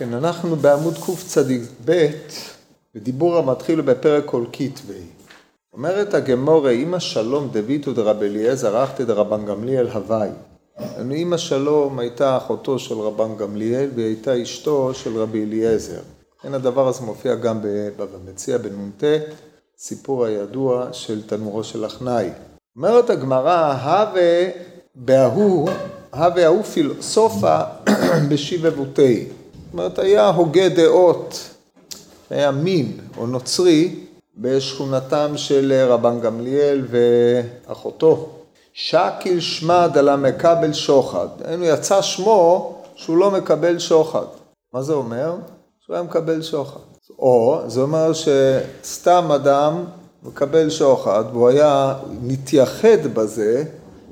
כן, אנחנו בעמוד קצ"ב, בדיבור המתחיל בפרק כל כתבי. אומרת הגמורה, אמא שלום דביתו דרב אליעזר אחתא דרבן גמליאל הוואי. אמא שלום הייתה אחותו של רבן גמליאל והיא הייתה אשתו של רבי אליעזר. כן, הדבר הזה מופיע גם בבבא מציע בנ"ט, סיפור הידוע של תנורו של אחנאי. אומרת הגמרא, הווה בהוא, הווה ההוא פילוסופה בשיבבותי. זאת אומרת, היה הוגה דעות, היה מין או נוצרי בשכונתם של רבן גמליאל ואחותו. שקיל שמע דלה מקבל שוחד. היינו יצא שמו שהוא לא מקבל שוחד. מה זה אומר? שהוא היה מקבל שוחד. או זה אומר שסתם אדם מקבל שוחד והוא היה מתייחד בזה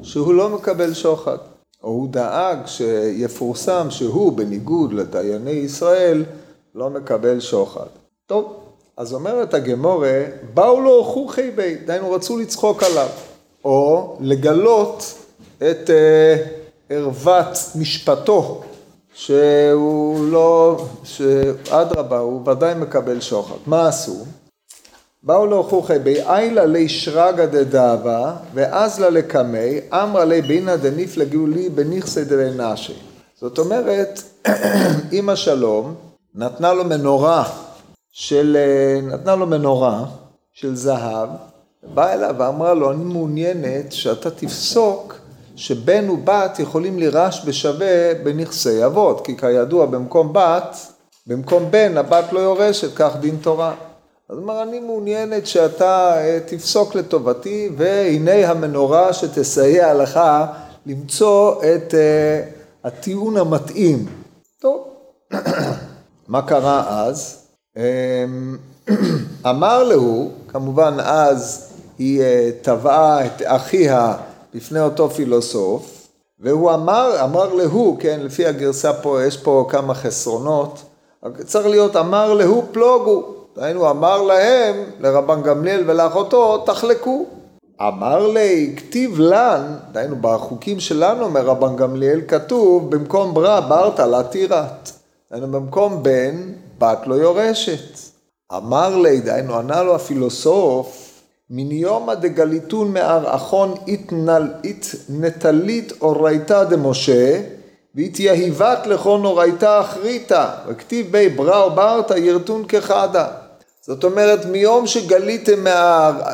שהוא לא מקבל שוחד. או הוא דאג שיפורסם שהוא, בניגוד לדייני ישראל, לא מקבל שוחד. טוב, אז אומרת הגמורה, באו לו חוכי בי, דהיינו רצו לצחוק עליו, או לגלות את אה, ערוות משפטו, שהוא לא, שאדרבה, הוא ודאי מקבל שוחד. מה עשו? באו לו חוכי בי איילה לי שרגא דדאבה ואז לה לקמי אמרה לי בינה דניפלגו לי בנכסי דלנשי. זאת אומרת, אמא שלום נתנה לו מנורה של, נתנה לו מנורה של זהב, באה אליו ואמרה לו, אני מעוניינת שאתה תפסוק שבן ובת יכולים לירש בשווה בנכסי אבות, כי כידוע במקום בת, במקום בן הבת לא יורשת, כך דין תורה. אז אמר, אני מעוניינת שאתה אה, תפסוק לטובתי, והנה המנורה שתסייע לך למצוא את אה, הטיעון המתאים. טוב, מה קרה אז? אמ, אמר לו, כמובן אז היא אה, תבעה את אחיה בפני אותו פילוסוף, והוא אמר, אמר להו, כן, לפי הגרסה פה, יש פה כמה חסרונות, צריך להיות אמר להו פלוגו, דהיינו אמר להם, לרבן גמליאל ולאחותו, תחלקו. אמר לי, כתיב לן, דהיינו בחוקים שלנו אומר רבן גמליאל, כתוב במקום ברא ברתא לה תירת. דהיינו במקום בן, בת לא יורשת. אמר לי, דהיינו ענה לו הפילוסוף, מניומא דגליתון מארעכון איתנטלית אורייתא דמשה, והתייהיבת לכון אורייתא אחריתא, וכתיב בי ברא וברתא ירתון כחדה. זאת אומרת, מיום שגליתם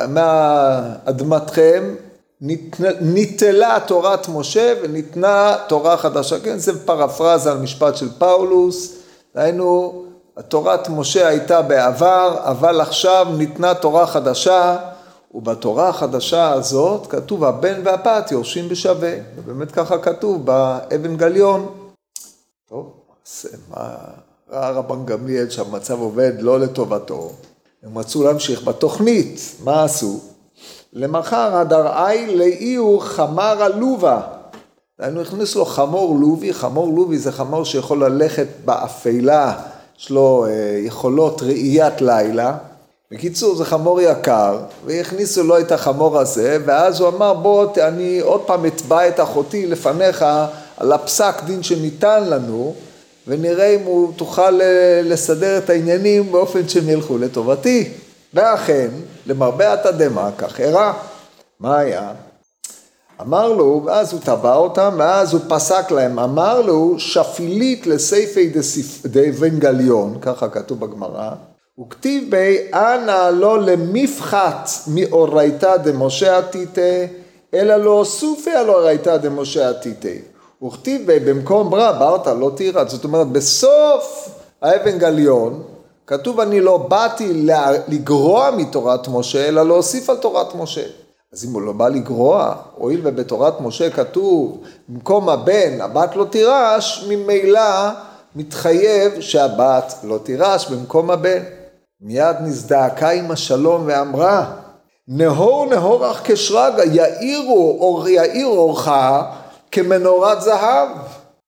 מאדמתכם, ניטלה תורת משה וניתנה תורה חדשה. כן, זה פרפרזה על משפט של פאולוס, דהיינו, תורת משה הייתה בעבר, אבל עכשיו ניתנה תורה חדשה, ובתורה החדשה הזאת כתוב הבן והבת יורשים בשווה, ובאמת ככה כתוב באבן גליון. טוב, מה... ראה רבן גמליאל שהמצב עובד לא לטובתו, הם רצו להמשיך בתוכנית, מה עשו? למחר הדרעי לאיהו חמר הלובה. דהיינו הכניסו לו חמור לובי, חמור לובי זה חמור שיכול ללכת באפלה, יש לו אה, יכולות ראיית לילה. בקיצור זה חמור יקר, והכניסו לו את החמור הזה, ואז הוא אמר בוא אני עוד פעם אתבע את אחותי לפניך על הפסק דין שניתן לנו, ונראה אם הוא תוכל אה, לסדר את העניינים באופן שהם ילכו לטובתי. ואכן, למרבה התדהמה, כך אירע. מה היה? אמר לו, ואז הוא טבע אותם, ואז הוא פסק להם, אמר לו, שפילית לסייפי דאבנגליון, ככה כתוב בגמרא, וכתיב בי, אנא לא למפחת מאורייתא דמשה עתיתא, אלא לא סופי על דמשה עתיתא. וכתיב במקום ברא ברתא לא תירא, זאת אומרת בסוף האבן גליון כתוב אני לא באתי לגרוע מתורת משה אלא להוסיף על תורת משה. אז אם הוא לא בא לגרוע, הואיל ובתורת משה כתוב במקום הבן הבת לא תירש, ממילא מתחייב שהבת לא תירש במקום הבן. מיד נזדעקה עם השלום ואמרה נהור נהור אך כשרגא יאירו אור יאיר אורך כמנורת זהב,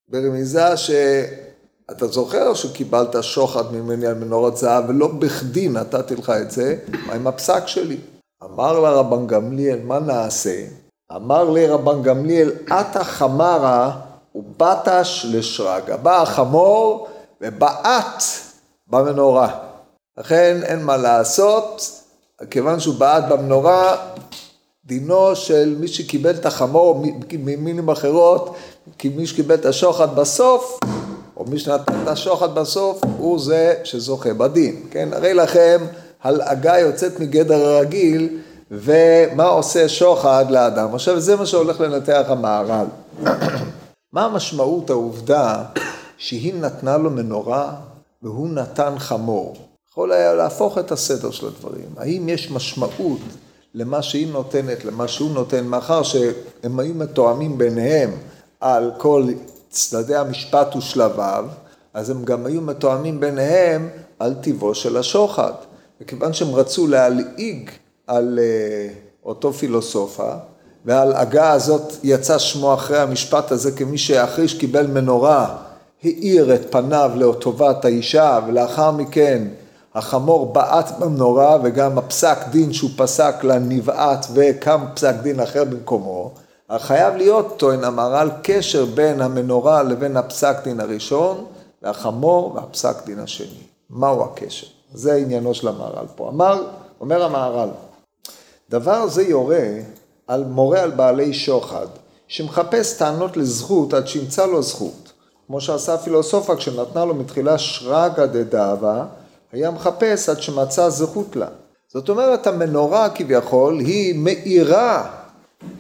ברמיזה שאתה זוכר שקיבלת שוחד ממני על מנורת זהב ולא בכדי נתתי לך את זה, מה עם הפסק שלי? אמר לה רבן גמליאל, מה נעשה? אמר לי רבן גמליאל, עתה חמרה ובטש לשרגא. בא החמור ובעט במנורה. לכן אין מה לעשות, כיוון שהוא בעט במנורה, דינו של מי שקיבל את החמור, ממילים אחרות, כי מי שקיבל את השוחד בסוף, או מי שנתן את השוחד בסוף, הוא זה שזוכה בדין. כן, הרי לכם, הלעגה יוצאת מגדר הרגיל, ומה עושה שוחד לאדם. עכשיו, זה מה שהולך לנתח המהר"ל. מה המשמעות העובדה שהיא נתנה לו מנורה והוא נתן חמור? יכול היה להפוך את הסדר של הדברים. האם יש משמעות למה שהיא נותנת, למה שהוא נותן, מאחר שהם היו מתואמים ביניהם על כל צדדי המשפט ושלביו, אז הם גם היו מתואמים ביניהם על טיבו של השוחד. וכיוון שהם רצו להלעיג על uh, אותו פילוסופה, וההלעגה הזאת יצא שמו אחרי המשפט הזה כמי שאחרי שקיבל מנורה האיר את פניו לטובת האישה ולאחר מכן החמור בעט במנורה וגם הפסק דין שהוא פסק לה נבעט וקם פסק דין אחר במקומו, חייב להיות, טוען המהר"ל, קשר בין המנורה לבין הפסק דין הראשון והחמור והפסק דין השני. מהו הקשר? זה עניינו של המהר"ל פה. אמר, אומר המהר"ל, דבר זה יורה על מורה על בעלי שוחד, שמחפש טענות לזכות עד שימצא לו זכות. כמו שעשה הפילוסופה כשנתנה לו מתחילה שרגא דדאבה, היה מחפש עד שמצא זכות לה. זאת אומרת, המנורה כביכול היא מאירה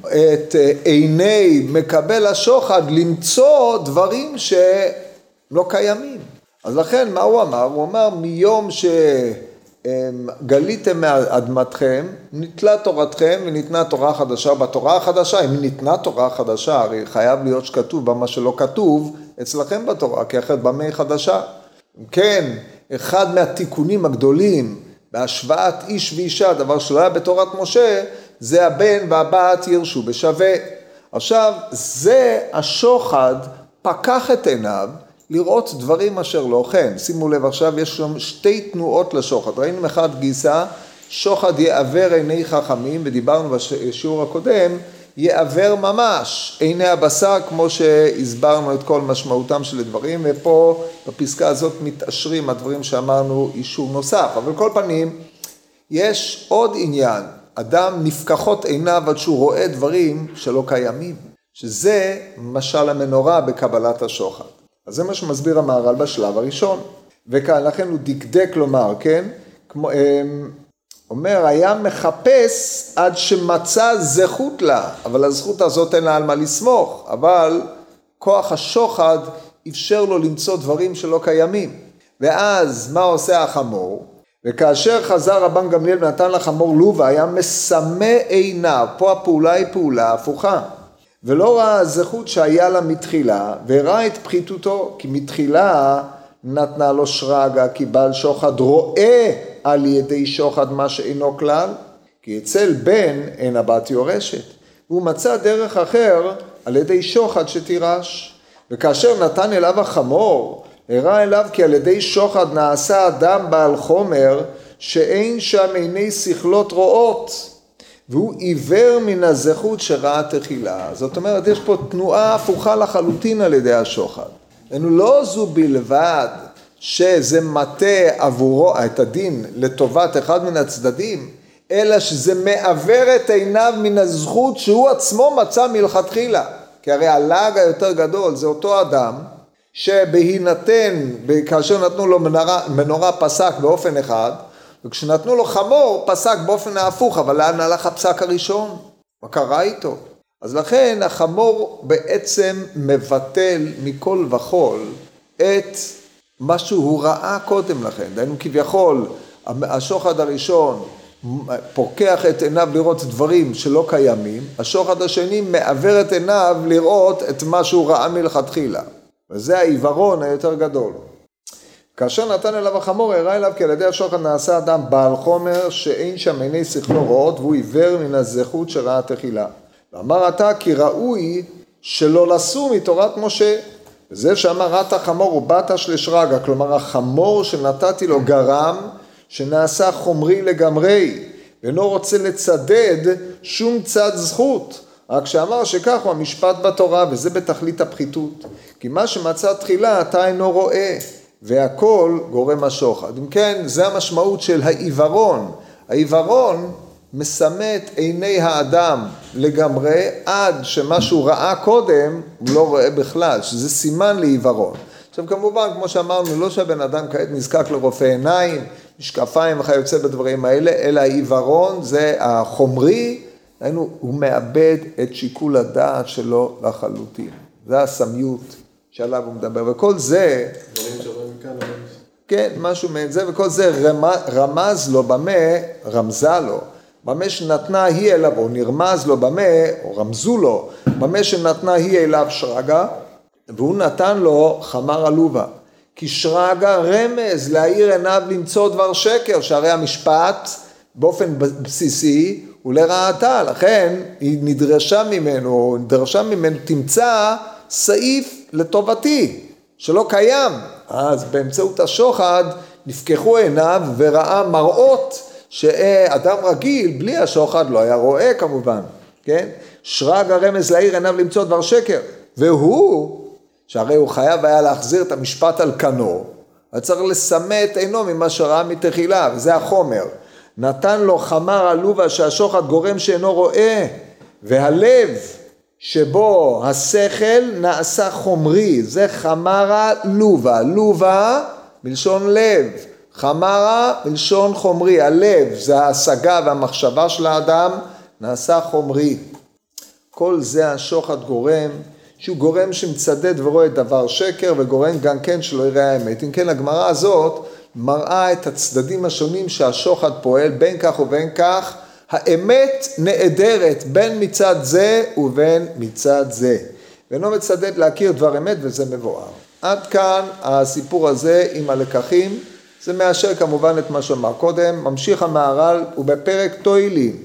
את עיני מקבל השוחד למצוא דברים שלא קיימים. אז לכן, מה הוא אמר? הוא אמר, מיום שגליתם מאדמתכם, ניטלה תורתכם וניתנה תורה חדשה. בתורה החדשה, אם ניתנה תורה חדשה, הרי חייב להיות שכתוב בה מה שלא כתוב אצלכם בתורה, כי אחרת במה היא חדשה? כן, אחד מהתיקונים הגדולים בהשוואת איש ואישה, דבר שלא היה בתורת משה, זה הבן והבת ירשו בשווה. עכשיו, זה השוחד פקח את עיניו לראות דברים אשר לא כן. שימו לב, עכשיו יש שם שתי תנועות לשוחד. ראינו מחד גיסא, שוחד יעוור עיני חכמים, ודיברנו בשיעור הקודם, יעוור ממש עיני הבשר, כמו שהסברנו את כל משמעותם של הדברים, ופה בפסקה הזאת מתעשרים הדברים שאמרנו אישור נוסף. אבל כל פנים, יש עוד עניין, אדם נפקחות עיניו עד שהוא רואה דברים שלא קיימים, שזה משל המנורה בקבלת השוחד. אז זה מה שמסביר המהר"ל בשלב הראשון. וכאן, לכן הוא דקדק לומר, כן? כמו, אמ, אומר, היה מחפש עד שמצא זכות לה, אבל הזכות הזאת אין לה על מה לסמוך, אבל כוח השוחד אפשר לו למצוא דברים שלא קיימים. ואז מה עושה החמור? וכאשר חזר רבן גמליאל ונתן לחמור לובה, היה מסמא עיניו, פה הפעולה היא פעולה הפוכה. ולא ראה הזכות שהיה לה מתחילה, והראה את פחיתותו, כי מתחילה נתנה לו שרגא, כי בעל שוחד רואה על ידי שוחד מה שאינו כלל, כי אצל בן אין הבת יורשת. והוא מצא דרך אחר על ידי שוחד שתירש. וכאשר נתן אליו החמור, הראה אליו כי על ידי שוחד נעשה אדם בעל חומר שאין שם עיני שכלות רואות. והוא עיוור מן הזכות שראה תחילה. זאת אומרת, יש פה תנועה הפוכה לחלוטין על ידי השוחד. לא זו בלבד שזה מטה עבורו את הדין לטובת אחד מן הצדדים, אלא שזה מעוור את עיניו מן הזכות שהוא עצמו מצא מלכתחילה. כי הרי הלעג היותר גדול זה אותו אדם שבהינתן, כאשר נתנו לו מנורה, מנורה פסק באופן אחד, וכשנתנו לו חמור פסק באופן ההפוך, אבל לאן הלך הפסק הראשון? מה קרה איתו? אז לכן החמור בעצם מבטל מכל וכול את מה שהוא ראה קודם לכן. דהיינו כביכול, השוחד הראשון פוקח את עיניו לראות דברים שלא קיימים, השוחד השני מעוור את עיניו לראות את מה שהוא ראה מלכתחילה. וזה העיוורון היותר גדול. כאשר נתן אליו החמור, הראה אליו כי על ידי השוחד נעשה אדם בעל חומר שאין שם עיני שכלו רואות והוא עיוור מן הזכות שראה תחילה. ואמר אתה כי ראוי שלא לסור מתורת משה. וזה שאמר רת החמור הוא בתש לשרגא, כלומר החמור שנתתי לו גרם שנעשה חומרי לגמרי, ואינו רוצה לצדד שום צד זכות. רק שאמר שכך הוא המשפט בתורה, וזה בתכלית הפחיתות. כי מה שמצא תחילה אתה אינו רואה, והכל גורם השוחד. אם כן, זה המשמעות של העיוורון. העיוורון מסמא את עיני האדם לגמרי, עד שמה שהוא ראה קודם, הוא לא רואה בכלל, שזה סימן לעיוורון. עכשיו כמובן, כמו שאמרנו, לא שהבן אדם כעת נזקק לרופא עיניים, משקפיים וכיוצא בדברים האלה, אלא העיוורון זה החומרי, היינו, הוא מאבד את שיקול הדעת שלו לחלוטין. זה הסמיות שעליו הוא מדבר, וכל זה... כן, משהו מעין זה, וכל זה רמז לו במה, רמזה לו, במה שנתנה היא אליו, או נרמז לו במה, או רמזו לו, במה שנתנה היא אליו שרגא, והוא נתן לו חמר עלובה. כי שרגא רמז להאיר עיניו למצוא דבר שקר, שהרי המשפט באופן בסיסי הוא לרעתה, לכן היא נדרשה ממנו, נדרשה ממנו, תמצא סעיף לטובתי, שלא קיים. אז באמצעות השוחד נפקחו עיניו וראה מראות שאדם רגיל, בלי השוחד, לא היה רואה כמובן, כן? שרג הרמז להעיר עיניו למצוא דבר שקר. והוא, שהרי הוא חייב היה להחזיר את המשפט על כנו, היה צריך לסמא את עינו ממה שראה מתחילה, וזה החומר. נתן לו חמר עלובה שהשוחד גורם שאינו רואה, והלב שבו השכל נעשה חומרי, זה חמרה לובה, לובה מלשון לב, חמרה מלשון חומרי, הלב זה ההשגה והמחשבה של האדם נעשה חומרי. כל זה השוחד גורם, שהוא גורם שמצדד ורואה דבר שקר וגורם גם כן שלא יראה האמת. אם כן הגמרא הזאת מראה את הצדדים השונים שהשוחד פועל בין כך ובין כך האמת נעדרת בין מצד זה ובין מצד זה. ואינו מצדד להכיר דבר אמת וזה מבואר. עד כאן הסיפור הזה עם הלקחים, זה מאשר כמובן את מה שאמר קודם, ממשיך המהר"ל ובפרק תוילים.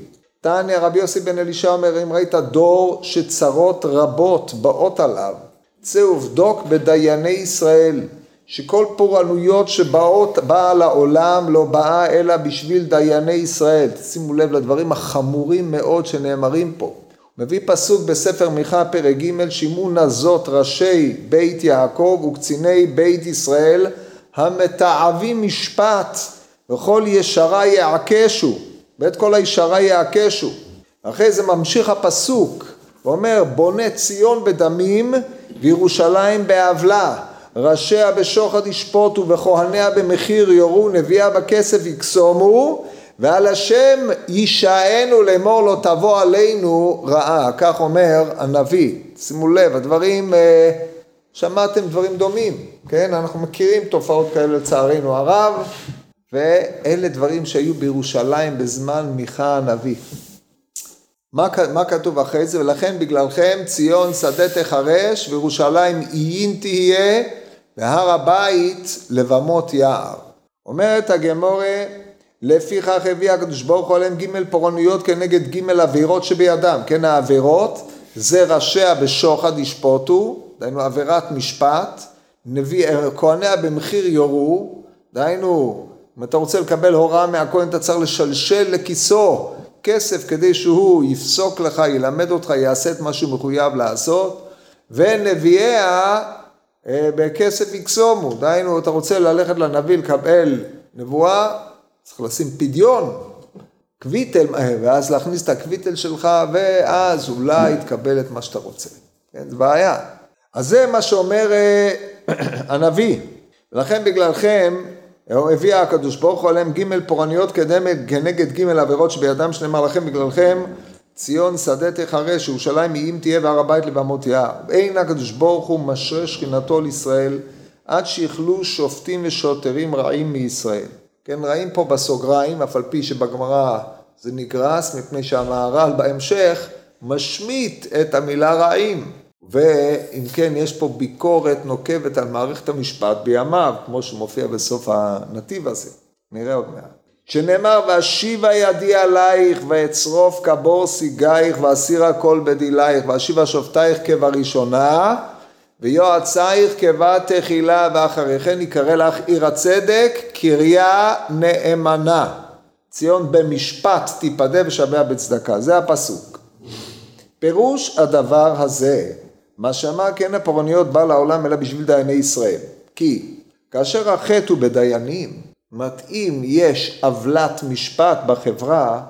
תניא רבי יוסי בן אלישע אומר אם ראית דור שצרות רבות באות עליו, צא ובדוק בדייני ישראל שכל פורענויות שבאות, באה לעולם לא באה אלא בשביל דייני ישראל. שימו לב לדברים החמורים מאוד שנאמרים פה. מביא פסוק בספר מיכה פרק ג' שימו נזות ראשי בית יעקב וקציני בית ישראל המתעבים משפט וכל ישרה יעקשו ואת כל הישרה יעקשו. אחרי זה ממשיך הפסוק ואומר בונה ציון בדמים וירושלים בעוולה ראשיה בשוחד ישפוטו וכהניה במחיר יורו נביאה בכסף יקסומו ועל השם יישענו לאמור לו תבוא עלינו רעה כך אומר הנביא שימו לב הדברים אה, שמעתם דברים דומים כן אנחנו מכירים תופעות כאלה לצערנו הרב ואלה דברים שהיו בירושלים בזמן מיכה הנביא מה, מה כתוב אחרי זה? ולכן בגללכם ציון שדה תחרש וירושלים עיין תהיה והר הבית לבמות יער. אומרת הגמורה, לפיכך הביא הקדוש ברוך הוא עליהם ג' פורענויות כנגד ג' עבירות שבידם, כן העבירות זה ראשיה בשוחד ישפוטו, דהיינו עבירת משפט, נביא, כהניה במחיר יורו, דהיינו אם אתה רוצה לקבל הוראה מהכהן אתה צריך לשלשל לכיסו כסף כדי שהוא יפסוק לך, ילמד אותך, יעשה את מה שהוא מחויב לעשות, ונביאיה אה, בכסף יקסומו, דהיינו אתה רוצה ללכת לנביא לקבל נבואה, צריך לשים פדיון, קוויטל, אה, ואז להכניס את הקוויטל שלך, ואז אולי תקבל את מה שאתה רוצה. כן, זה בעיה. אז זה מה שאומר אה, הנביא. לכן בגללכם הביא הקדוש ברוך הוא עליהם ג' פורעניות כנגד ג' עבירות שבידם שנאמר לכם בגללכם ציון שדה תחרש, ירושלים אם תהיה והר הבית לבמות יער. אין הקדוש ברוך הוא משרה שכינתו לישראל עד שיכלו שופטים ושוטרים רעים מישראל. כן, רעים פה בסוגריים, אף על פי שבגמרא זה נגרס, מפני שהמהר"ל בהמשך משמיט את המילה רעים. ואם כן, יש פה ביקורת נוקבת על מערכת המשפט בימיו, כמו שמופיע בסוף הנתיב הזה. נראה עוד מעט. שנאמר ואשיבה ידי עלייך ואצרוף כבור סיגייך ואסירה כל בדילייך ואשיבה שופטייך כבראשונה ויועצייך כבת תחילה ואחרי כן יקרא לך עיר הצדק קריה נאמנה ציון במשפט תיפדה ושבע בצדקה זה הפסוק פירוש הדבר הזה מה שאמר כן הפורעניות בא לעולם אלא בשביל דייני ישראל כי כאשר החטא הוא בדיינים, אם יש עוולת משפט בחברה,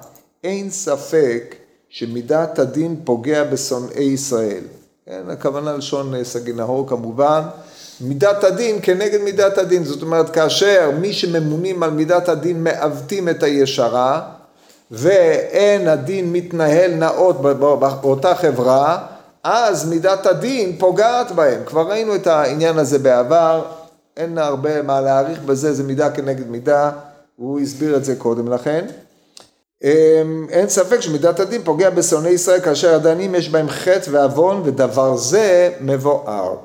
אין ספק שמידת הדין פוגע בשונאי ישראל. כן, הכוונה לשון אה, סגי נהור כמובן. מידת הדין כנגד מידת הדין, זאת אומרת כאשר מי שממונים על מידת הדין מעוותים את הישרה ואין הדין מתנהל נאות באותה חברה, אז מידת הדין פוגעת בהם. כבר ראינו את העניין הזה בעבר, אין הרבה מה להעריך בזה, זה מידה כנגד מידה, הוא הסביר את זה קודם לכן. אמ, אין ספק שמידת הדין פוגע בשונאי ישראל כאשר הדיינים יש בהם חטא ועוון ודבר זה מבואר.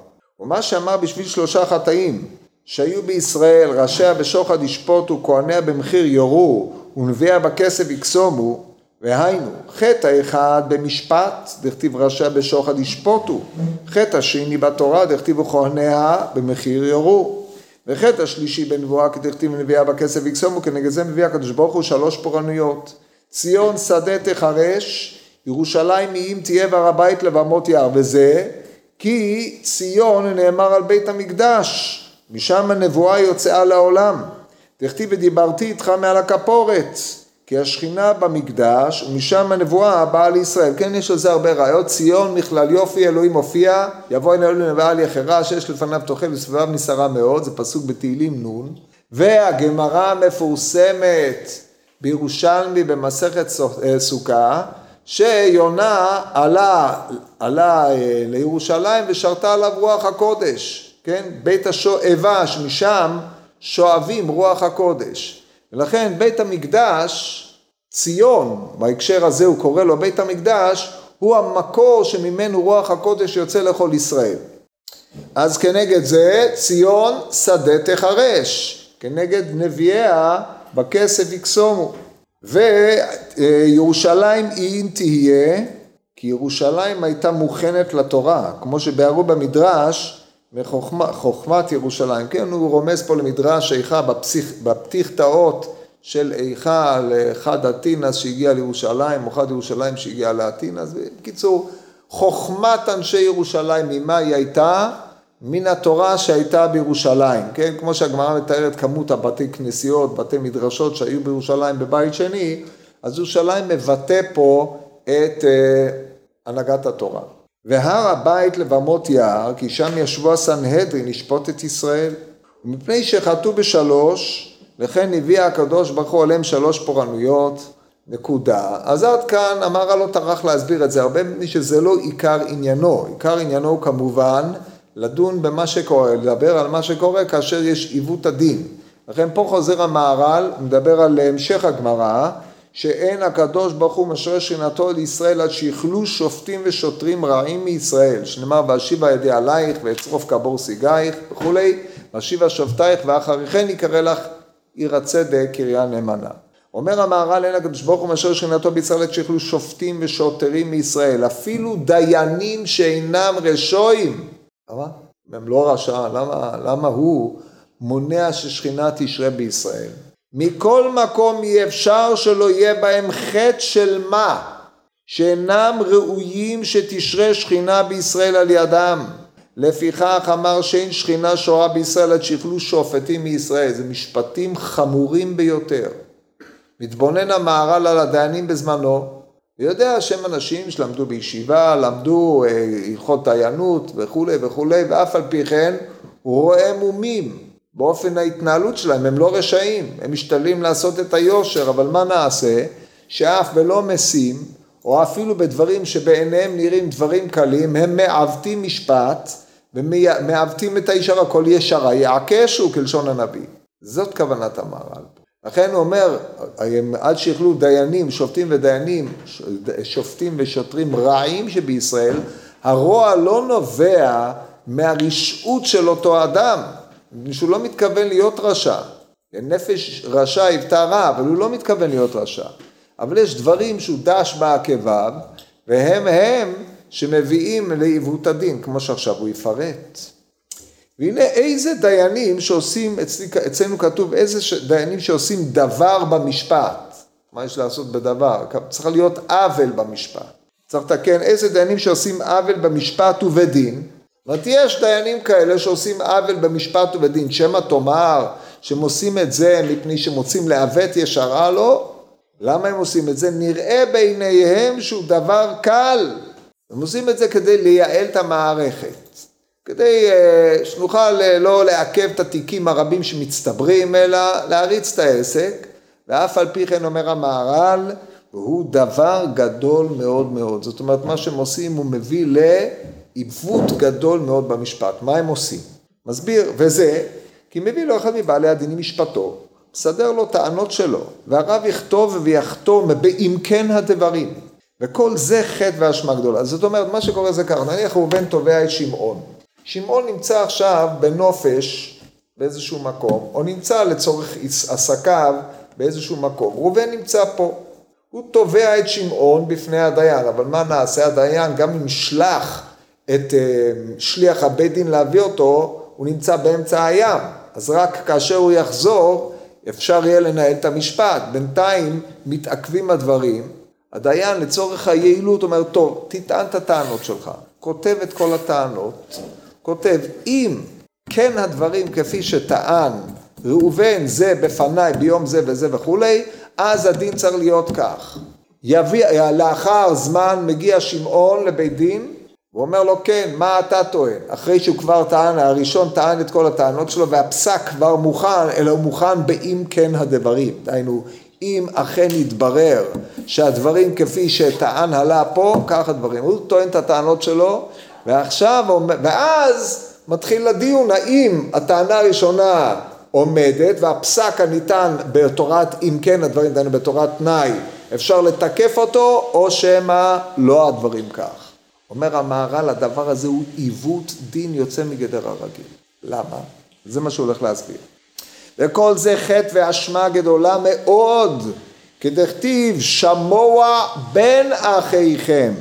ומה שאמר בשביל שלושה חטאים שהיו בישראל ראשיה בשוחד ישפוטו כהניה במחיר יורו ונביאה בכסף יקסומו והיינו חטא האחד במשפט דכתיב ראשיה בשוחד ישפוטו חטא השני בתורה דכתיבו כהניה במחיר יורו וחטא השלישי בנבואה כדכתיב נביאה בכסף יקסומו כנגד זה מביא הקדוש ברוך הוא שלוש פורענויות ציון שדה תחרש, ירושלים אם תהיה והר הבית לבמות יער, וזה כי ציון נאמר על בית המקדש, משם הנבואה יוצאה לעולם. תכתיב ודיברתי איתך מעל הכפורת, כי השכינה במקדש, ומשם הנבואה באה לישראל. כן, יש על זה הרבה ראיות. ציון מכלל יופי, אלוהים מופיע, יבוא הנה אלוהים נבעה על יחרה, שיש לפניו תאכל וסביביו נסערה מאוד, זה פסוק בתהילים נ', והגמרא המפורסמת בירושלמי במסכת אה, סוכה, שיונה עלה, עלה אה, לירושלים ושרתה עליו רוח הקודש, כן? בית השואבה, שמשם שואבים רוח הקודש. ולכן בית המקדש, ציון, בהקשר הזה הוא קורא לו בית המקדש, הוא המקור שממנו רוח הקודש יוצא לכל ישראל. אז כנגד זה ציון שדה תחרש, כנגד נביאיה בכסף יקסומו. וירושלים היא אם תהיה, כי ירושלים הייתה מוכנת לתורה, כמו שבהרו במדרש, מחוכמת ירושלים. כן, הוא רומז פה למדרש איכה בפתיחתאות של איכה לאחד אתינס שהגיע לירושלים, או אחד ירושלים שהגיע לאתינס. בקיצור, חוכמת אנשי ירושלים, ממה היא הייתה? מן התורה שהייתה בירושלים, כן? כמו שהגמרא מתארת כמות הבתי כנסיות, בתי מדרשות שהיו בירושלים בבית שני, אז ירושלים מבטא פה את uh, הנהגת התורה. והר הבית לבמות יער, כי שם ישבו הסנהדרין לשפוט את ישראל. ומפני שחטאו בשלוש, לכן הביא הקדוש ברוך הוא עליהם שלוש פורענויות, נקודה. אז עד כאן אמר לא טרח להסביר את זה, הרבה מפני שזה לא עיקר עניינו. עיקר עניינו הוא כמובן לדון במה שקורה, לדבר על מה שקורה כאשר יש עיוות הדין. לכן פה חוזר המהר"ל, מדבר על המשך הגמרא, שאין הקדוש ברוך הוא משרה שכינתו לישראל עד שיכלו שופטים ושוטרים רעים מישראל, שנאמר ואשיבה ידי עלייך ואצרוף כבור סיגייך וכולי, ואשיבה שופטייך ואחרי כן יקרא לך עיר הצדק קריה נאמנה. אומר המהר"ל אין הקדוש ברוך הוא משרה שכינתו בישראל עד שיכלו שופטים ושוטרים מישראל, אפילו דיינים שאינם רשועים למה? הם לא רשע, למה, למה הוא מונע ששכינה תשרה בישראל? מכל מקום אי אפשר שלא יהיה בהם חטא של מה? שאינם ראויים שתשרה שכינה בישראל על ידם. לפיכך אמר שאין שכינה שורה בישראל עד שיכלו שופטים מישראל. זה משפטים חמורים ביותר. מתבונן המהר"ל על הדיינים בזמנו, ויודע שהם אנשים שלמדו בישיבה, למדו אה, הלכות דיינות וכולי וכולי, ואף על פי כן הוא רואה מומים באופן ההתנהלות שלהם, הם לא רשעים, הם משתדלים לעשות את היושר, אבל מה נעשה? שאף ולא משים, או אפילו בדברים שבעיניהם נראים דברים קלים, הם מעוותים משפט ומעוותים את הישר, הכל ישרה יעקשו כלשון הנביא. זאת כוונת המהר"ל. לכן הוא אומר, עד שיכלו דיינים, שופטים ודיינים, שופטים ושוטרים רעים שבישראל, הרוע לא נובע מהרשעות של אותו אדם, שהוא לא מתכוון להיות רשע. נפש רשע היוותה רע, אבל הוא לא מתכוון להיות רשע. אבל יש דברים שהוא דש בעקביו, והם הם שמביאים לעיוות הדין, כמו שעכשיו הוא יפרט. והנה איזה דיינים שעושים, אצלי, אצלנו כתוב איזה דיינים שעושים דבר במשפט. מה יש לעשות בדבר? צריך להיות עוול במשפט. צריך לתקן איזה דיינים שעושים עוול במשפט ובדין, זאת אומרת, יש דיינים כאלה שעושים עוול במשפט ובדין, שמא תאמר שהם עושים את זה מפני שהם רוצים לעוות ישרה לו, למה הם עושים את זה? נראה בעיניהם שהוא דבר קל. הם עושים את זה כדי לייעל את המערכת. כדי uh, שנוכל uh, לא לעכב את התיקים הרבים שמצטברים, אלא להריץ את העסק, ואף על פי כן אומר המהר"ל, הוא דבר גדול מאוד מאוד. זאת אומרת, מה שהם עושים הוא מביא לעיוות גדול מאוד במשפט. מה הם עושים? מסביר, וזה, כי מביא לו אחד מבעלי הדינים משפטו, מסדר לו טענות שלו, והרב יכתוב ויחתום באם כן הדברים. וכל זה חטא ואשמה גדולה. זאת אומרת, מה שקורה זה ככה, נניח ראובן תובע את שמעון. שמעון נמצא עכשיו בנופש באיזשהו מקום, או נמצא לצורך עסקיו באיזשהו מקום. ראובן נמצא פה. הוא תובע את שמעון בפני הדיין, אבל מה נעשה? הדיין, גם אם ישלח את uh, שליח הבית דין להביא אותו, הוא נמצא באמצע הים. אז רק כאשר הוא יחזור, אפשר יהיה לנהל את המשפט. בינתיים מתעכבים הדברים. הדיין לצורך היעילות אומר, טוב, תטען את הטענות שלך. כותב את כל הטענות. כותב, אם כן הדברים כפי שטען ראובן זה בפניי ביום זה וזה וכולי, אז הדין צריך להיות כך. יביא, לאחר זמן מגיע שמעון לבית דין, הוא אומר לו כן, מה אתה טוען? אחרי שהוא כבר טען, הראשון טען את כל הטענות שלו והפסק כבר מוכן, אלא הוא מוכן באם כן הדברים. דהיינו, אם אכן יתברר שהדברים כפי שטען עלה פה, כך הדברים. הוא טוען את הטענות שלו, ועכשיו, ואז מתחיל הדיון האם הטענה הראשונה עומדת והפסק הניתן בתורת אם כן הדברים דהיינו בתורת תנאי אפשר לתקף אותו או שמא לא הדברים כך. אומר המהר"ל הדבר הזה הוא עיוות דין יוצא מגדר הרגיל. למה? זה מה שהוא הולך להסביר. וכל זה חטא ואשמה גדולה מאוד כדכתיב שמוע בין אחיכם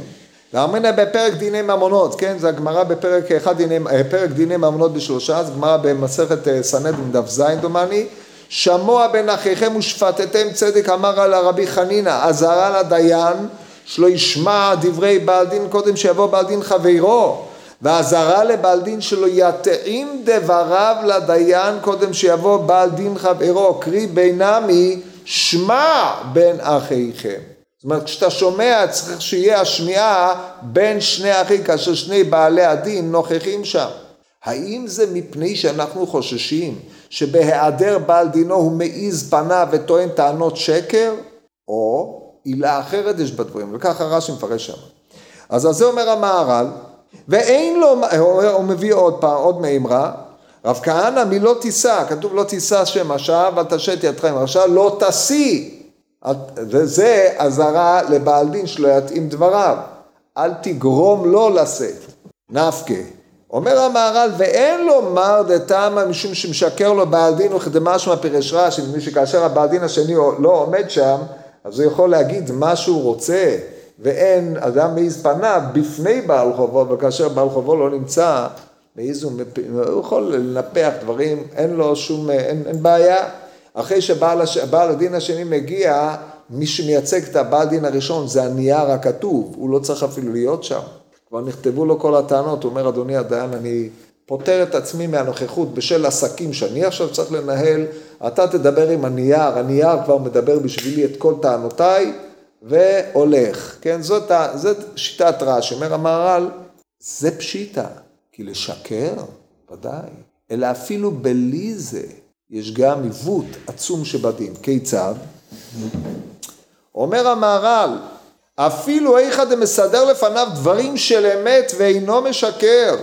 ואמרינא בפרק דיני ממונות, כן, זה הגמרא בפרק אחד דיני, אה, פרק דיני ממונות בשלושה, זה גמרא במסכת אה, סנהדרין דף ז דומני, שמוע בין אחיכם ושפטתם צדק אמר על הרבי חנינא, אזהרה לדיין שלא ישמע דברי בעל דין קודם שיבוא בעל דין חברו, ואזהרה לבעל דין שלא יתאים דבריו לדיין קודם שיבוא בעל דין חברו, קרי בינמי שמע בין אחיכם. זאת אומרת, כשאתה שומע צריך שיהיה השמיעה בין שני אחים כאשר שני בעלי הדין נוכחים שם. האם זה מפני שאנחנו חוששים שבהיעדר בעל דינו הוא מעיז פניו וטוען טענות שקר? או עילה אחרת יש בדברים, וככה רש"י מפרש שם. אז על זה אומר המהר"ל, ואין לו, הוא מביא עוד פעם, עוד מימרה, רב כהנא מלא תישא, כתוב לא תישא שם השעה ואל תשת עם הרשע, לא תשיא וזה אזהרה לבעל דין שלא יתאים דבריו. אל תגרום לו לשאת. נפקא. אומר המהר"ל, ואין לו מר דתמא משום שמשקר לו בעל דין וכדמשמע פירש רש"י, מפני שכאשר הבעל דין השני לא עומד שם, אז הוא יכול להגיד מה שהוא רוצה, ואין אדם מעיז פניו בפני בעל חובו, וכאשר בעל חובו לא נמצא, מעיז הוא, הוא יכול לנפח דברים, אין לו שום, אין, אין בעיה. אחרי שבעל הש... הדין השני מגיע, מי שמייצג את הבעל דין הראשון זה הנייר הכתוב, הוא לא צריך אפילו להיות שם. כבר נכתבו לו כל הטענות, הוא אומר, אדוני הדיין, אני פוטר את עצמי מהנוכחות בשל עסקים שאני עכשיו צריך לנהל, אתה תדבר עם הנייר, הנייר כבר מדבר בשבילי את כל טענותיי, והולך. כן, זאת, זאת שיטת רעש, אומר המהר"ל, זה פשיטה, כי לשקר, ודאי, אלא אפילו בלי זה. יש גם עיוות עצום שבדין. כיצד? אומר המהר"ל, אפילו איכא דמסדר לפניו דברים של אמת ואינו משקר,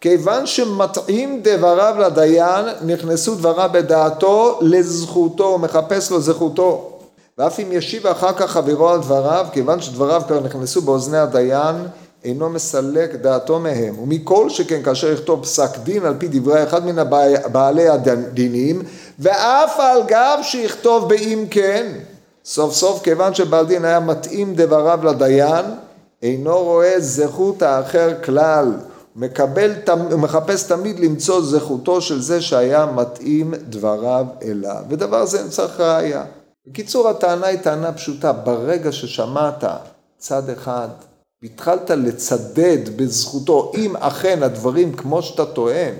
כיוון שמטעים דבריו לדיין, נכנסו דבריו בדעתו לזכותו, הוא מחפש לו זכותו. ואף אם ישיב אחר כך חברו על דבריו, כיוון שדבריו כבר נכנסו באוזני הדיין, אינו מסלק דעתו מהם, ומכל שכן כאשר יכתוב פסק דין על פי דברי אחד מן בעלי הדינים, ואף על גב שיכתוב באם כן, סוף סוף כיוון שבעל דין היה מתאים דבריו לדיין, אינו רואה זכות האחר כלל, מקבל, מחפש תמיד למצוא זכותו של זה שהיה מתאים דבריו אליו, ודבר זה צריך ראייה. בקיצור הטענה היא טענה פשוטה, ברגע ששמעת צד אחד והתחלת לצדד בזכותו, אם אכן הדברים כמו שאתה טוען,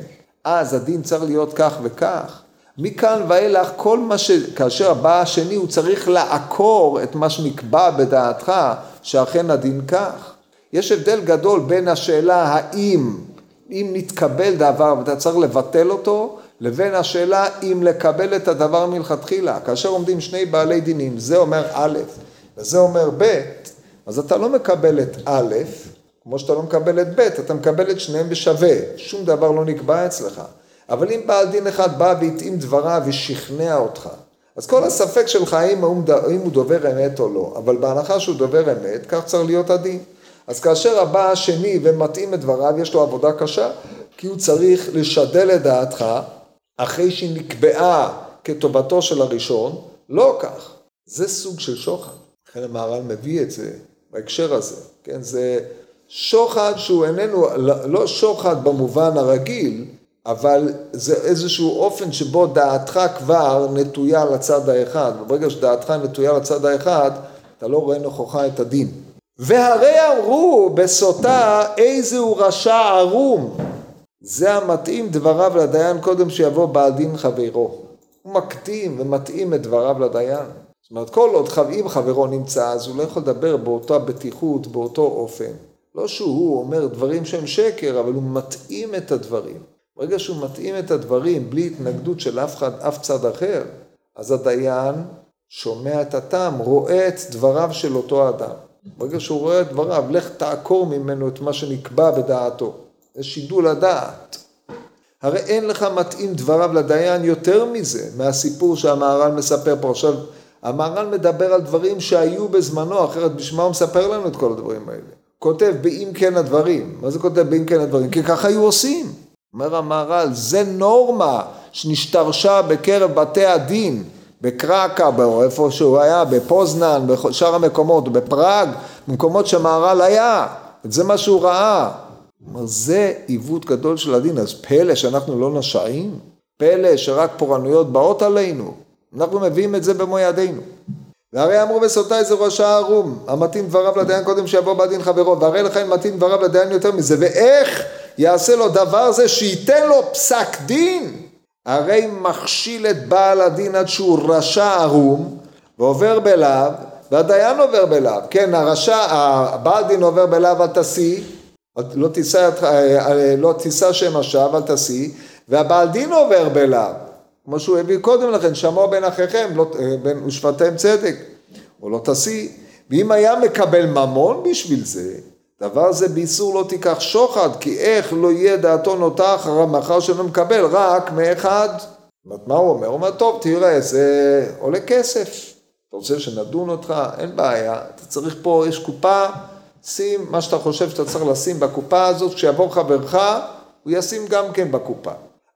אז הדין צריך להיות כך וכך. מכאן ואילך כל מה ש... כאשר הבא השני הוא צריך לעקור את מה שנקבע בדעתך שאכן הדין כך. יש הבדל גדול בין השאלה האם, אם נתקבל דבר ואתה צריך לבטל אותו, לבין השאלה אם לקבל את הדבר מלכתחילה. כאשר עומדים שני בעלי דינים, זה אומר א' וזה אומר ב', אז אתה לא מקבל את א', כמו שאתה לא מקבל את ב', אתה מקבל את שניהם בשווה, שום דבר לא נקבע אצלך. אבל אם בעל דין אחד בא והתאים דבריו ושכנע אותך, אז כל הספק שלך האם הוא, הוא דובר אמת או לא, אבל בהנחה שהוא דובר אמת, כך צריך להיות הדין. אז כאשר הבא השני ומתאים את דבריו, יש לו עבודה קשה, כי הוא צריך לשדל את דעתך, אחרי שהיא נקבעה כטובתו של הראשון, לא כך. זה סוג של שוחד. לכן המהר"ל מביא את זה בהקשר הזה, כן? זה שוחד שהוא איננו, לא שוחד במובן הרגיל, אבל זה איזשהו אופן שבו דעתך כבר נטויה לצד האחד, וברגע שדעתך נטויה לצד האחד, אתה לא רואה נכוחה את הדין. והרי אמרו בסוטה איזהו רשע ערום, זה המתאים דבריו לדיין קודם שיבוא בעל דין חברו. הוא מקטים ומתאים את דבריו לדיין. זאת אומרת, כל עוד אם חברו נמצא, אז הוא לא יכול לדבר באותה בטיחות, באותו אופן. לא שהוא אומר דברים שהם שקר, אבל הוא מתאים את הדברים. ברגע שהוא מתאים את הדברים בלי התנגדות של אף, אחד, אף צד אחר, אז הדיין שומע את הטעם, רואה את דבריו של אותו אדם. ברגע שהוא רואה את דבריו, לך תעקור ממנו את מה שנקבע בדעתו. זה שידול הדעת. הרי אין לך מתאים דבריו לדיין יותר מזה, מהסיפור שהמהר"ל מספר פה. עכשיו, המהר"ל מדבר על דברים שהיו בזמנו, אחרת בשביל מה הוא מספר לנו את כל הדברים האלה? כותב באם כן הדברים. מה זה כותב באם כן הדברים? כי ככה היו עושים. אומר המהר"ל, זה נורמה שנשתרשה בקרב בתי הדין, בקרקה, איפה שהוא היה, בפוזנן, בשאר המקומות, בפראג, במקומות שהמהר"ל היה, זה מה שהוא ראה. אומר, זה עיוות גדול של הדין, אז פלא שאנחנו לא נשעים? פלא שרק פורענויות באות עלינו? אנחנו מביאים את זה במו ידינו. והרי אמרו בסוטאי זה ראש הערום, המתאים דבריו לדיין קודם שיבוא בדין חברו, והרי לך אם מתאים דבריו לדיין יותר מזה, ואיך יעשה לו דבר זה שייתן לו פסק דין? הרי מכשיל את בעל הדין עד שהוא רשע ערום, ועובר בלאו, והדיין עובר בלאו, כן, הרשע, הבעל דין עובר בלאו אל תשיא, לא תישא, לא שם השווא אל תשיא, והבעל דין עובר בלאו. כמו שהוא הביא קודם לכן, שמוע בין אחיכם, לא, בין ושפטם צדק, או לא תשיא. ואם היה מקבל ממון בשביל זה, דבר זה באיסור לא תיקח שוחד, כי איך לא יהיה דעתו נוטה אחריו מאחר שלא מקבל רק מאחד. מה הוא אומר? הוא אומר, טוב, תראה, זה עולה כסף. אתה רוצה שנדון אותך? אין בעיה. אתה צריך פה, יש קופה, שים מה שאתה חושב שאתה צריך לשים בקופה הזאת, כשיבוא חברך, הוא ישים גם כן בקופה.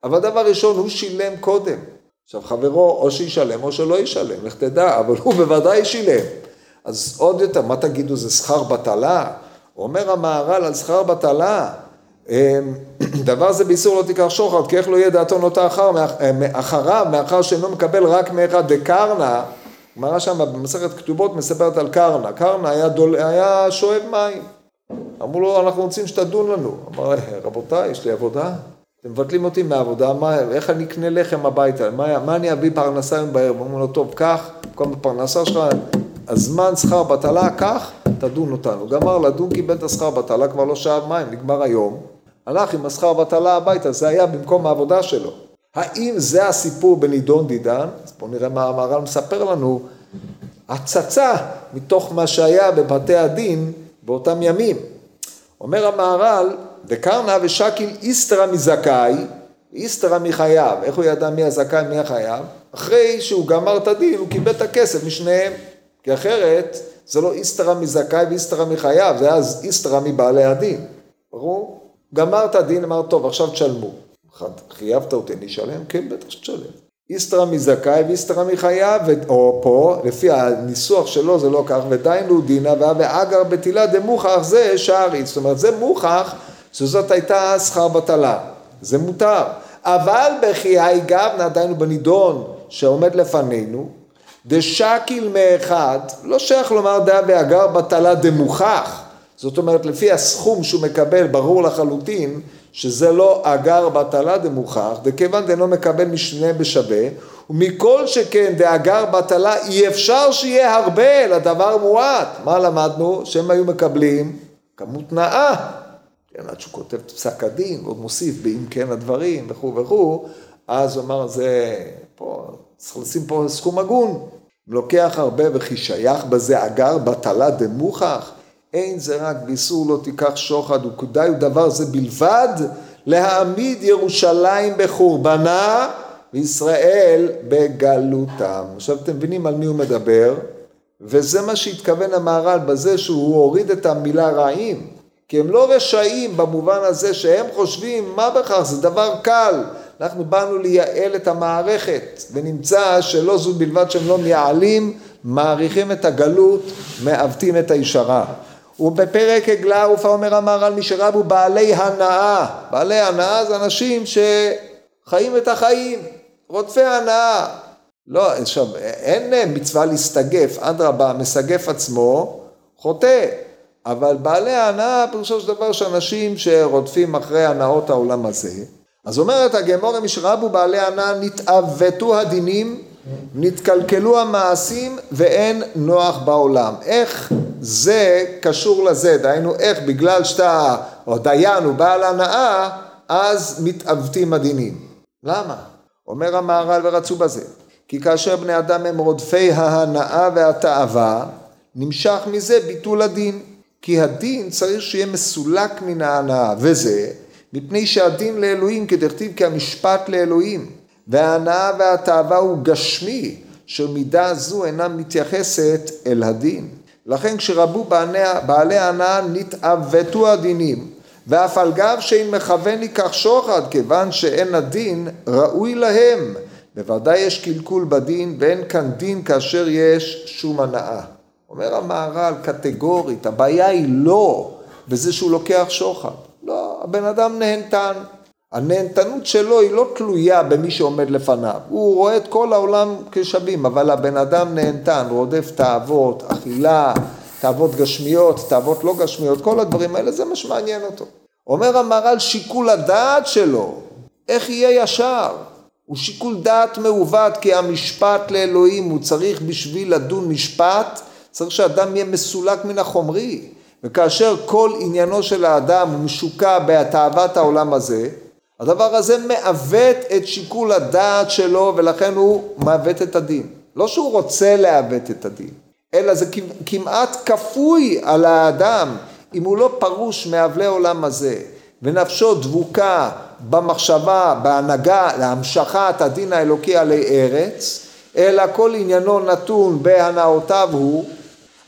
אבל דבר ראשון, הוא שילם קודם. עכשיו חברו או שישלם או שלא ישלם, לך תדע, אבל הוא בוודאי שילם. אז עוד יותר, מה תגידו, זה שכר בטלה? אומר המהר"ל על שכר בטלה, אמ, דבר זה באיסור לא תיקח שוחד, כי איך לא יהיה דעתו נוטה אחר, אחריו, מאחר שאינו מקבל רק מאחד דקרנה, גמרא שם במסכת כתובות מספרת על קרנה, קרנה היה, דול, היה שואב מים, אמרו לו אנחנו רוצים שתדון לנו, אמר רבותיי יש לי עבודה, אתם מבטלים אותי מהעבודה, מה, איך אני אקנה לחם הביתה, מה, מה אני אביא פרנסה היום בערב? אמרו לו, טוב, קח, כל הפרנסה שלך, הזמן שכר בטלה, קח, תדון אותנו. גמר לדון, קיבל את השכר בטלה, כבר לא שאב מים, נגמר היום. הלך עם השכר בטלה הביתה, זה היה במקום העבודה שלו. האם זה הסיפור בנידון דידן? אז בואו נראה מה המהר"ל מספר לנו. הצצה מתוך מה שהיה בבתי הדין באותם ימים. אומר המהר"ל, דקרנה ושקיל איסתרא מזכאי, איסתרא מחייו. איך הוא ידע מי הזכאי ומי החייב? אחרי שהוא גמר את הדין, הוא קיבל את הכסף משניהם. כי אחרת, זה לא איסתרא מזכאי ואיסתרא מחייו, זה היה איסתרא מבעלי הדין. ברור? גמר את הדין, אמר, טוב, עכשיו תשלמו. חייבת אותי, אני אשלם? כן, בטח שתשלם. איסתרא מזכאי ואיסתרא מחייו, או פה, לפי הניסוח שלו זה לא כך, ודיינו דינא ואגר בתילה דמוכח זה שערי. זאת אומרת, זה מוכח שזאת הייתה שכר בטלה, זה מותר. אבל בחיי גבנה, דיינו בנידון שעומד לפנינו, דשקיל מאחד, לא שייך לומר דעה ואגר בטלה דמוכח. זאת אומרת, לפי הסכום שהוא מקבל, ברור לחלוטין שזה לא אגר בטלה דמוכח, דכיוון דנו מקבל משנה בשווה, ומכל שכן דאגר בטלה אי אפשר שיהיה הרבה, אלא דבר מועט. מה למדנו? שהם היו מקבלים כמות נאה. כן, עד שהוא כותב את פסק הדין, ועוד מוסיף באם כן הדברים וכו' וכו', אז הוא אמר, זה, פה, צריך לשים פה סכום הגון. לוקח הרבה וכי שייך בזה אגר בטלה דמוכח, אין זה רק באיסור לא תיקח שוחד וכדאי הוא דבר זה בלבד להעמיד ירושלים בחורבנה וישראל בגלותם. עכשיו אתם מבינים על מי הוא מדבר? וזה מה שהתכוון המהר"ל בזה שהוא הוריד את המילה רעים. כי הם לא רשעים במובן הזה שהם חושבים מה בכך זה דבר קל. אנחנו באנו לייעל את המערכת ונמצא שלא זו בלבד שהם לא מייעלים, מעריכים את הגלות, מעוותים את הישרה. ובפרק עגלה ופה אומר המהר"ל מי שרבו בעלי הנאה. בעלי הנאה זה אנשים שחיים את החיים, רודפי הנאה. לא, עכשיו, אין מצווה להסתגף, אדרבה, מסגף עצמו, חוטא. אבל בעלי ההנאה, פירושו של דבר שאנשים שרודפים אחרי הנאות העולם הזה. אז אומרת הגמורה משרבו בעלי הנאה נתעוותו הדינים, נתקלקלו המעשים ואין נוח בעולם. איך זה קשור לזה? דהיינו איך בגלל שאתה או דיין הוא בעל הנאה, אז מתעוותים הדינים. למה? אומר המהר"ל ורצו בזה. כי כאשר בני אדם הם רודפי ההנאה והתאווה, נמשך מזה ביטול הדין. כי הדין צריך שיהיה מסולק מן ההנאה, וזה מפני שהדין לאלוהים כדכתיב כי המשפט לאלוהים, וההנאה והתאווה הוא גשמי, שמידה זו אינה מתייחסת אל הדין. לכן כשרבו בעלי ההנאה נתעוותו הדינים, ואף על גב שאין מכוון ייקח שוחד, כיוון שאין הדין ראוי להם. בוודאי יש קלקול בדין, ואין כאן דין כאשר יש שום הנאה. אומר המהר"ל קטגורית, הבעיה היא לא בזה שהוא לוקח שוחד. הבן אדם נהנתן. הנהנתנות שלו היא לא תלויה במי שעומד לפניו. הוא רואה את כל העולם כשווים, אבל הבן אדם נהנתן, רודף תאוות, אכילה, תאוות גשמיות, תאוות לא גשמיות, כל הדברים האלה, זה מה שמעניין אותו. אומר המהר"ל שיקול הדעת שלו, איך יהיה ישר? הוא שיקול דעת מעוות, כי המשפט לאלוהים, הוא צריך בשביל לדון משפט, צריך שאדם יהיה מסולק מן החומרי. וכאשר כל עניינו של האדם הוא משוקע בתאוות העולם הזה, הדבר הזה מעוות את שיקול הדעת שלו ולכן הוא מעוות את הדין. לא שהוא רוצה לעוות את הדין, אלא זה כמעט כפוי על האדם אם הוא לא פרוש מאבלי עולם הזה ונפשו דבוקה במחשבה, בהנהגה, להמשכת הדין האלוקי עלי ארץ, אלא כל עניינו נתון בהנאותיו הוא,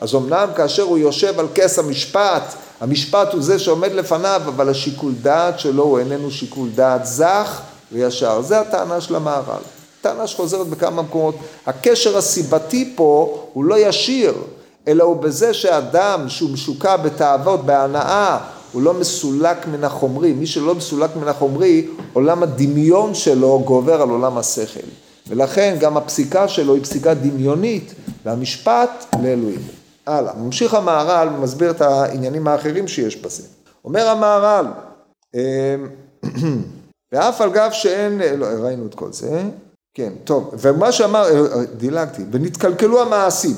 אז אמנם כאשר הוא יושב על כס המשפט, המשפט הוא זה שעומד לפניו, אבל השיקול דעת שלו הוא איננו שיקול דעת זך וישר. זה הטענה של המהר"ל. טענה שחוזרת בכמה מקומות. הקשר הסיבתי פה הוא לא ישיר, אלא הוא בזה שאדם שהוא משוקע בתאוות, בהנאה, הוא לא מסולק מן החומרי. מי שלא מסולק מן החומרי, עולם הדמיון שלו גובר על עולם השכל. ולכן גם הפסיקה שלו היא פסיקה דמיונית, והמשפט לאלוהים. הלאה, ממשיך המהר"ל ומסביר את העניינים האחרים שיש בזה. אומר המהר"ל, אמ, ואף על גב שאין, לא, ראינו את כל זה, כן, טוב, ומה שאמר, אה, אה, דילגתי, ונתקלקלו המעשים,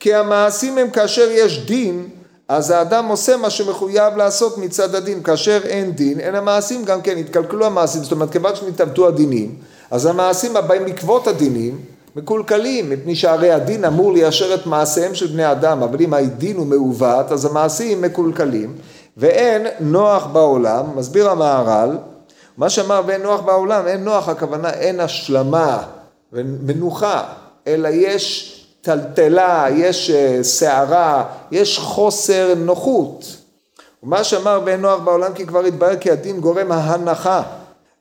כי המעשים הם כאשר יש דין, אז האדם עושה מה שמחויב לעשות מצד הדין, כאשר אין דין, אין המעשים גם כן, התקלקלו המעשים, זאת אומרת, כיוון שנתעמתו הדינים, אז המעשים הבאים בעקבות הדינים, מקולקלים, מפני שהרי הדין אמור ליישר את מעשיהם של בני אדם, אבל אם הדין הוא מעוות, אז המעשים מקולקלים, ואין נוח בעולם, מסביר המהר"ל, מה שאמר ואין נוח בעולם, אין נוח, הכוונה אין השלמה ומנוחה, אלא יש טלטלה, יש סערה, אה, יש חוסר נוחות. ומה שאמר ואין נוח בעולם כי כבר התברר כי הדין גורם ההנחה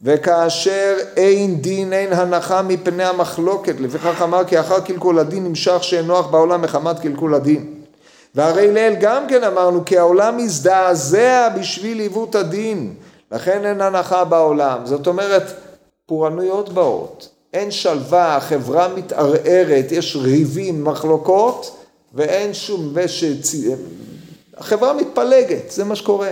וכאשר אין דין אין הנחה מפני המחלוקת. לפיכך אמר כי אחר קלקול הדין נמשך שאין נוח בעולם מחמת קלקול הדין. והרי לאל גם כן אמרנו כי העולם מזדעזע בשביל עיוות הדין. לכן אין הנחה בעולם. זאת אומרת פורענויות באות. אין שלווה החברה מתערערת יש ריבים מחלוקות ואין שום ושצ... החברה מתפלגת, זה מה שקורה.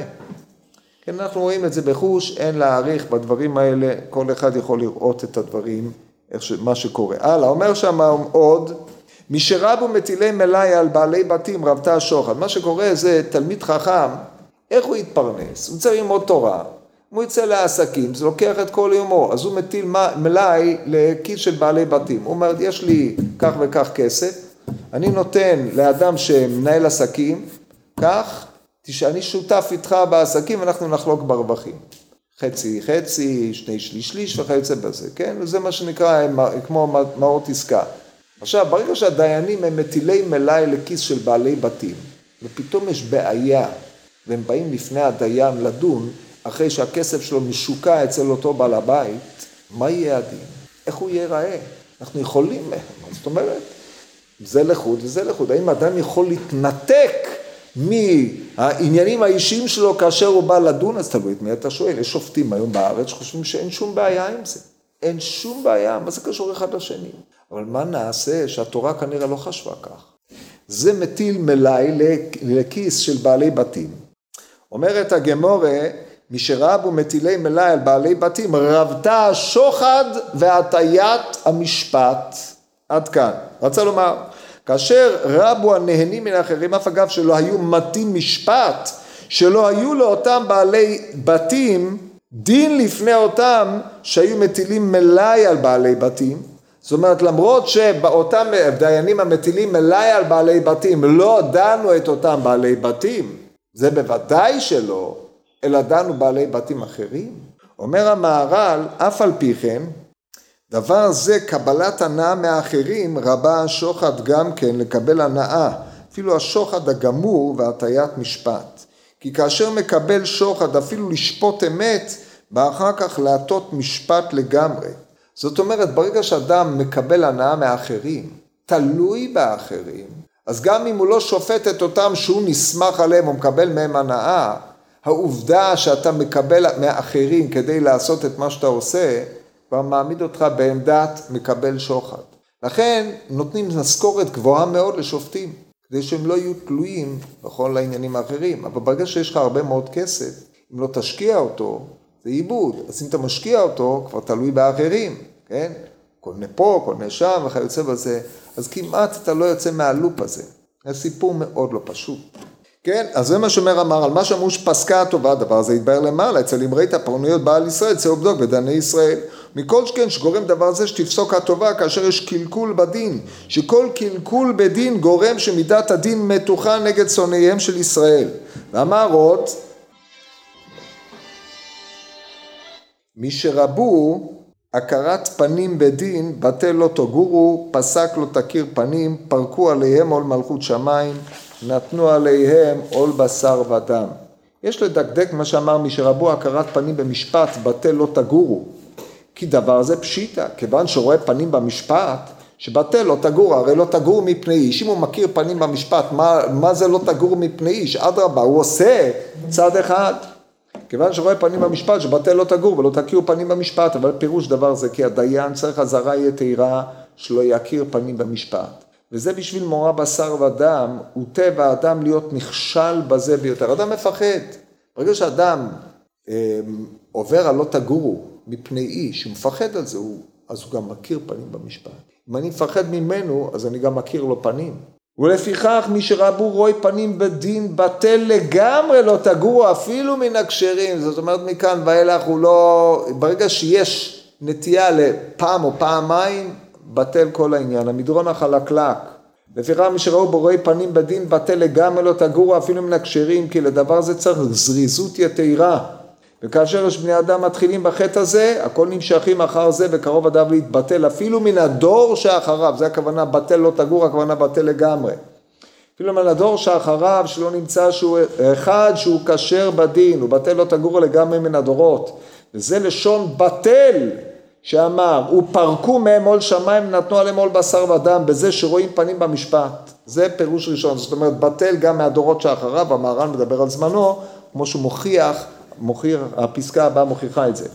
כן, אנחנו רואים את זה בחוש, אין להעריך בדברים האלה, כל אחד יכול לראות את הדברים, ש... מה שקורה. הלאה, אומר שם עוד, משרבו מטילי מלאי על בעלי בתים רבתה השוחד. מה שקורה זה תלמיד חכם, איך הוא יתפרנס? הוא צריך ללמוד תורה, הוא יוצא לעסקים, זה לוקח את כל יומו, אז הוא מטיל מלאי לכיס של בעלי בתים. הוא אומר, יש לי כך וכך כסף, אני נותן לאדם שמנהל עסקים, כך, אני שותף איתך בעסקים, אנחנו נחלוק ברווחים. חצי חצי, שני שליש שליש וכיוצא בזה, כן? זה מה שנקרא כמו מעות עסקה. עכשיו, ברגע שהדיינים הם מטילי מלאי לכיס של בעלי בתים, ופתאום יש בעיה, והם באים לפני הדיין לדון, אחרי שהכסף שלו משוקע אצל אותו בעל הבית, מה יהיה הדין? איך הוא ייראה? אנחנו יכולים, מה זאת אומרת? זה לחוד וזה לחוד. האם אדם יכול להתנתק מהעניינים האישיים שלו כאשר הוא בא לדון? אז תלוי את מי אתה שואל. יש שופטים היום בארץ שחושבים שאין שום בעיה עם זה. אין שום בעיה, מה זה קשור אחד לשני? אבל מה נעשה שהתורה כנראה לא חשבה כך? זה מטיל מלאי לכיס של בעלי בתים. אומרת הגמורה, משרבו מטילי מלאי על בעלי בתים, רבתה השוחד והטיית המשפט. עד כאן. רצה לומר, כאשר רבו הנהנים מן האחרים, אף אגב שלא היו מטים משפט, שלא היו לאותם בעלי בתים דין לפני אותם שהיו מטילים מלאי על בעלי בתים, זאת אומרת למרות שבאותם דיינים המטילים מלאי על בעלי בתים לא דנו את אותם בעלי בתים, זה בוודאי שלא, אלא דנו בעלי בתים אחרים. אומר המהר"ל, אף על פי כן, דבר זה, קבלת הנאה מאחרים, רבה השוחד גם כן לקבל הנאה, אפילו השוחד הגמור והטיית משפט. כי כאשר מקבל שוחד אפילו לשפוט אמת, בא אחר כך להטות משפט לגמרי. זאת אומרת, ברגע שאדם מקבל הנאה מאחרים, תלוי באחרים, אז גם אם הוא לא שופט את אותם שהוא נסמך עליהם או מקבל מהם הנאה, העובדה שאתה מקבל מאחרים כדי לעשות את מה שאתה עושה, כבר מעמיד אותך בעמדת מקבל שוחד. לכן נותנים משכורת גבוהה מאוד לשופטים, כדי שהם לא יהיו תלויים בכל העניינים האחרים. אבל ברגע שיש לך הרבה מאוד כסף, אם לא תשקיע אותו, זה עיבוד. אז אם אתה משקיע אותו, כבר תלוי באחרים, כן? כל מיני פה, כל מיני שם וכיוצא בזה, אז כמעט אתה לא יוצא מהלופ הזה. זה סיפור מאוד לא פשוט. כן, אז זה מה שאומר המהר"ל, מה שאמרו שפסקה הטובה, הדבר הזה יתבהר למעלה, אצל אמרי הפרנויות בעל ישראל, צאו בדוק בדני ישראל. מכל שכן שגורם דבר זה שתפסוק הטובה כאשר יש קלקול בדין, שכל קלקול בדין גורם שמידת הדין מתוחה נגד שונאיהם של ישראל. ואמר עוד, מי שרבו הכרת פנים בדין, בטל לא תגורו, פסק לא תכיר פנים, פרקו עליהם עול מלכות שמיים, נתנו עליהם עול בשר ודם. יש לדקדק מה שאמר מי שרבו הכרת פנים במשפט, בטל לא תגורו. כי דבר זה פשיטא, כיוון שרואה פנים במשפט, שבטל לא תגור, הרי לא תגור מפני איש, אם הוא מכיר פנים במשפט, מה, מה זה לא תגור מפני איש? אדרבה, הוא עושה צד אחד. כיוון שרואה פנים במשפט, שבטל לא תגור ולא תכיר פנים במשפט, אבל פירוש דבר זה כי הדיין צריך אזהרה יתרה שלא יכיר פנים במשפט. וזה בשביל מורא בשר ודם, הוא טבע האדם להיות נכשל בזה ביותר. אדם מפחד. ברגע שאדם אה, עובר על לא תגורו מפני איש, הוא מפחד על זה, הוא, אז הוא גם מכיר פנים במשפט. אם אני מפחד ממנו, אז אני גם מכיר לו פנים. ולפיכך מי שרבו רואי פנים בדין בטל לגמרי לא תגורו אפילו מן הכשרים. זאת אומרת מכאן ואילך הוא לא, ברגע שיש נטייה לפעם או פעמיים, בטל כל העניין. המדרון החלקלק. לפיכך מי שראו בו רואי פנים בדין בטל לגמרי לא תגורו אפילו מן הכשרים כי לדבר זה צריך זריזות יתרה. וכאשר יש בני אדם מתחילים בחטא הזה, הכל נמשכים אחר זה וקרוב אדם להתבטל אפילו מן הדור שאחריו, זה הכוונה בטל לא תגור, הכוונה בטל לגמרי. אפילו מן הדור שאחריו שלא נמצא שהוא אחד שהוא כשר בדין, הוא בטל לא תגור לגמרי מן הדורות. וזה לשון בטל שאמר, ופרקו מהם עול שמיים ונתנו עליהם עול בשר ודם, בזה שרואים פנים במשפט. זה פירוש ראשון, זאת אומרת בטל גם מהדורות שאחריו, המהר"ן מדבר על זמנו, כמו שהוא מוכיח מוכיח, הפסקה הבאה מוכיחה את זה.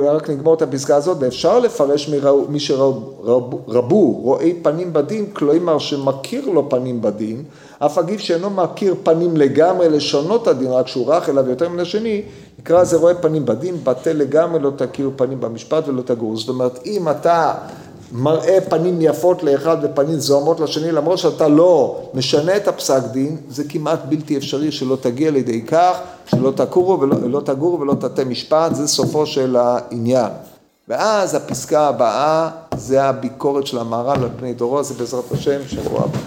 רק נגמור את הפסקה הזאת, ואפשר לפרש מי שרבו רואי פנים בדין, כלומר שמכיר לו פנים בדין, אף אגיב שאינו מכיר פנים לגמרי לשונות הדין, רק שהוא רך אליו יותר מן השני, נקרא זה רואה פנים בדין, בטל לגמרי לא תכיר פנים במשפט ולא תגור. זאת אומרת, אם אתה מראה פנים יפות לאחד ופנים זוהמות לשני, למרות שאתה לא משנה את הפסק דין, זה כמעט בלתי אפשרי שלא תגיע לידי כך, שלא תגורו ולא, לא תגורו ולא תתה משפט, זה סופו של העניין. ואז הפסקה הבאה זה הביקורת של המהר"ל על פני דורו, זה בעזרת השם, שבוע הבא.